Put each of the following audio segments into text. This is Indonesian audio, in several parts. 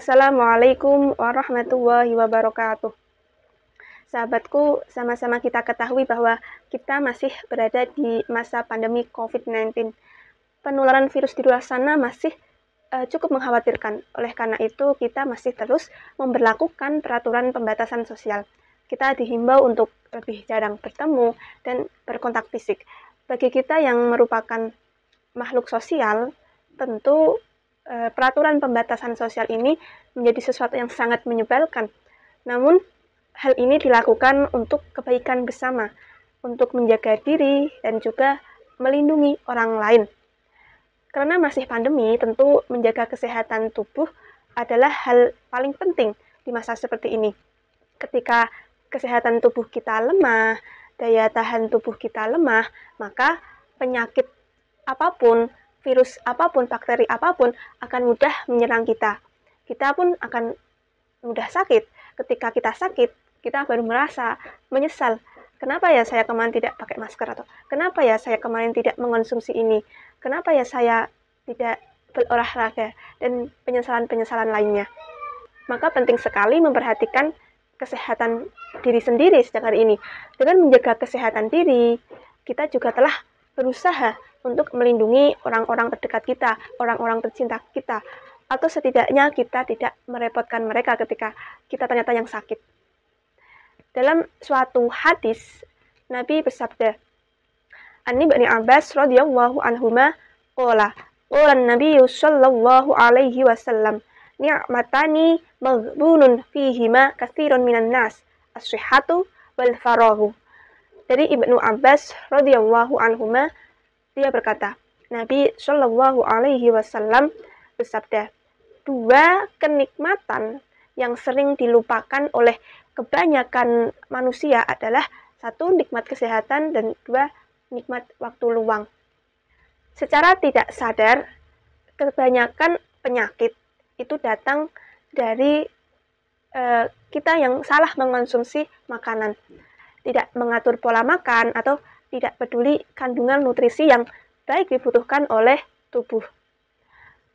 Assalamualaikum warahmatullahi wabarakatuh. Sahabatku, sama-sama kita ketahui bahwa kita masih berada di masa pandemi COVID-19. Penularan virus di luar sana masih uh, cukup mengkhawatirkan. Oleh karena itu, kita masih terus memperlakukan peraturan pembatasan sosial. Kita dihimbau untuk lebih jarang bertemu dan berkontak fisik. Bagi kita yang merupakan makhluk sosial, tentu uh, peraturan pembatasan sosial ini menjadi sesuatu yang sangat menyebalkan. Namun, hal ini dilakukan untuk kebaikan bersama, untuk menjaga diri dan juga melindungi orang lain. Karena masih pandemi, tentu menjaga kesehatan tubuh adalah hal paling penting di masa seperti ini. Ketika kesehatan tubuh kita lemah, daya tahan tubuh kita lemah, maka penyakit apa pun, virus apa pun, bakteri apa pun akan mudah menyerang kita. Kita pun akan mudah sakit. Ketika kita sakit, kita baru merasa menyesal. Kenapa ya saya kemarin tidak pakai masker atau kenapa ya saya kemarin tidak mengonsumsi ini? Kenapa ya saya tidak berolahraga dan penyesalan-penyesalan lainnya? Maka penting sekali memperhatikan kesehatan diri sendiri sejak hari ini. Dengan menjaga kesehatan diri, kita juga telah berusaha untuk melindungi orang-orang terdekat kita, orang-orang tercinta kita, atau setidaknya kita tidak merepotkan mereka ketika kita ternyata yang sakit. Dalam suatu hadis, Nabi bersabda, Ani Bani Abbas radhiyallahu anhuma qala qala Nabi sallallahu alaihi wasallam ni'matani maghbunun fihima katsirun minan nas as-sihhatu wal farahu dari Ibnu Abbas radhiyallahu anhuma dia berkata Nabi Shallallahu alaihi wasallam bersabda dua kenikmatan yang sering dilupakan oleh kebanyakan manusia adalah satu nikmat kesehatan dan dua nikmat waktu luang. Secara tidak sadar, kebanyakan penyakit itu datang dari uh, kita yang salah mengonsumsi makanan, tidak mengatur pola makan atau tidak peduli kandungan nutrisi yang baik dibutuhkan oleh tubuh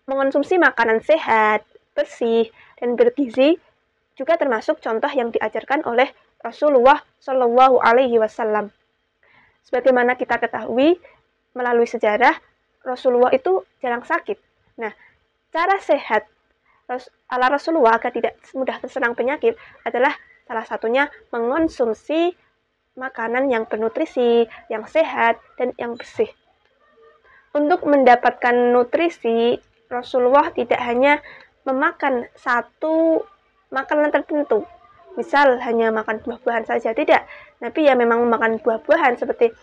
mengonsumsi makanan sehat, bersih, dan bergizi juga termasuk contoh yang diajarkan oleh Rasulullah Shallallahu Alaihi Wasallam. Sebagaimana kita ketahui melalui sejarah, Rasulullah itu jarang sakit. Nah, cara sehat ala Rasulullah agar tidak mudah terserang penyakit adalah salah satunya mengonsumsi makanan yang bernutrisi, yang sehat, dan yang bersih. Untuk mendapatkan nutrisi Rasulullah tidak hanya memakan satu makanan tertentu. Misal hanya makan buah-buahan saja, tidak. Nabi ya memang memakan buah-buahan seperti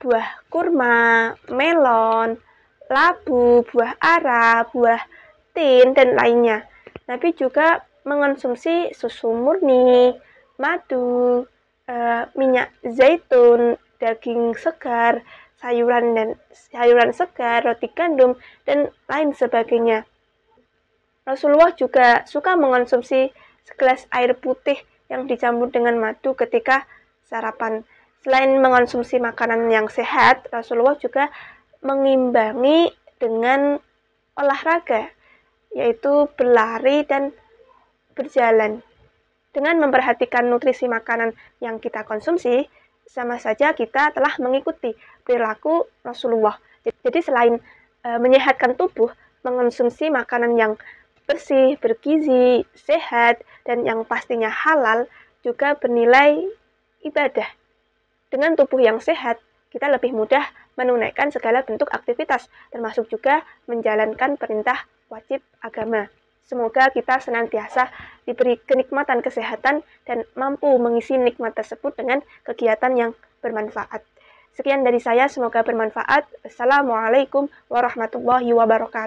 buah kurma, melon, labu, buah ara, buah tin, dan lainnya. Nabi juga mengonsumsi susu murni, madu, minyak zaitun, daging segar, sayuran dan sayuran segar, roti gandum, dan lain sebagainya. Rasulullah juga suka mengonsumsi segelas air putih yang dicampur dengan madu ketika sarapan. Selain mengonsumsi makanan yang sehat, Rasulullah juga mengimbangi dengan olahraga, yaitu berlari dan berjalan. Dengan memperhatikan nutrisi makanan yang kita konsumsi, sama saja kita telah mengikuti perilaku Rasulullah. Jadi selain e, menyehatkan tubuh, mengonsumsi makanan yang bersih, bergizi, sehat, dan yang pastinya halal juga bernilai ibadah. Dengan tubuh yang sehat, kita lebih mudah menunaikan segala bentuk aktivitas, termasuk juga menjalankan perintah wajib agama. Semoga kita senantiasa diberi kenikmatan kesehatan dan mampu mengisi nikmat tersebut dengan kegiatan yang bermanfaat. Sekian dari saya, semoga bermanfaat. Assalamualaikum warahmatullahi wabarakatuh.